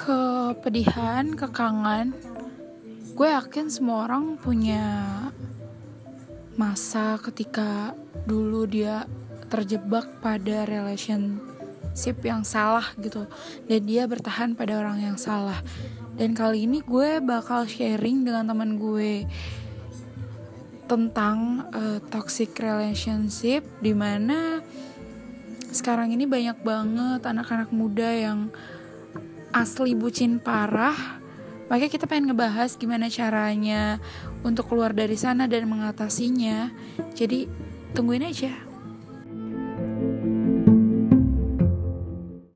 kepedihan, kekangan. Gue yakin semua orang punya masa ketika dulu dia terjebak pada relationship yang salah gitu dan dia bertahan pada orang yang salah dan kali ini gue bakal sharing dengan teman gue tentang uh, toxic relationship di mana sekarang ini banyak banget anak-anak muda yang asli bucin parah Makanya kita pengen ngebahas gimana caranya untuk keluar dari sana dan mengatasinya. Jadi tungguin aja.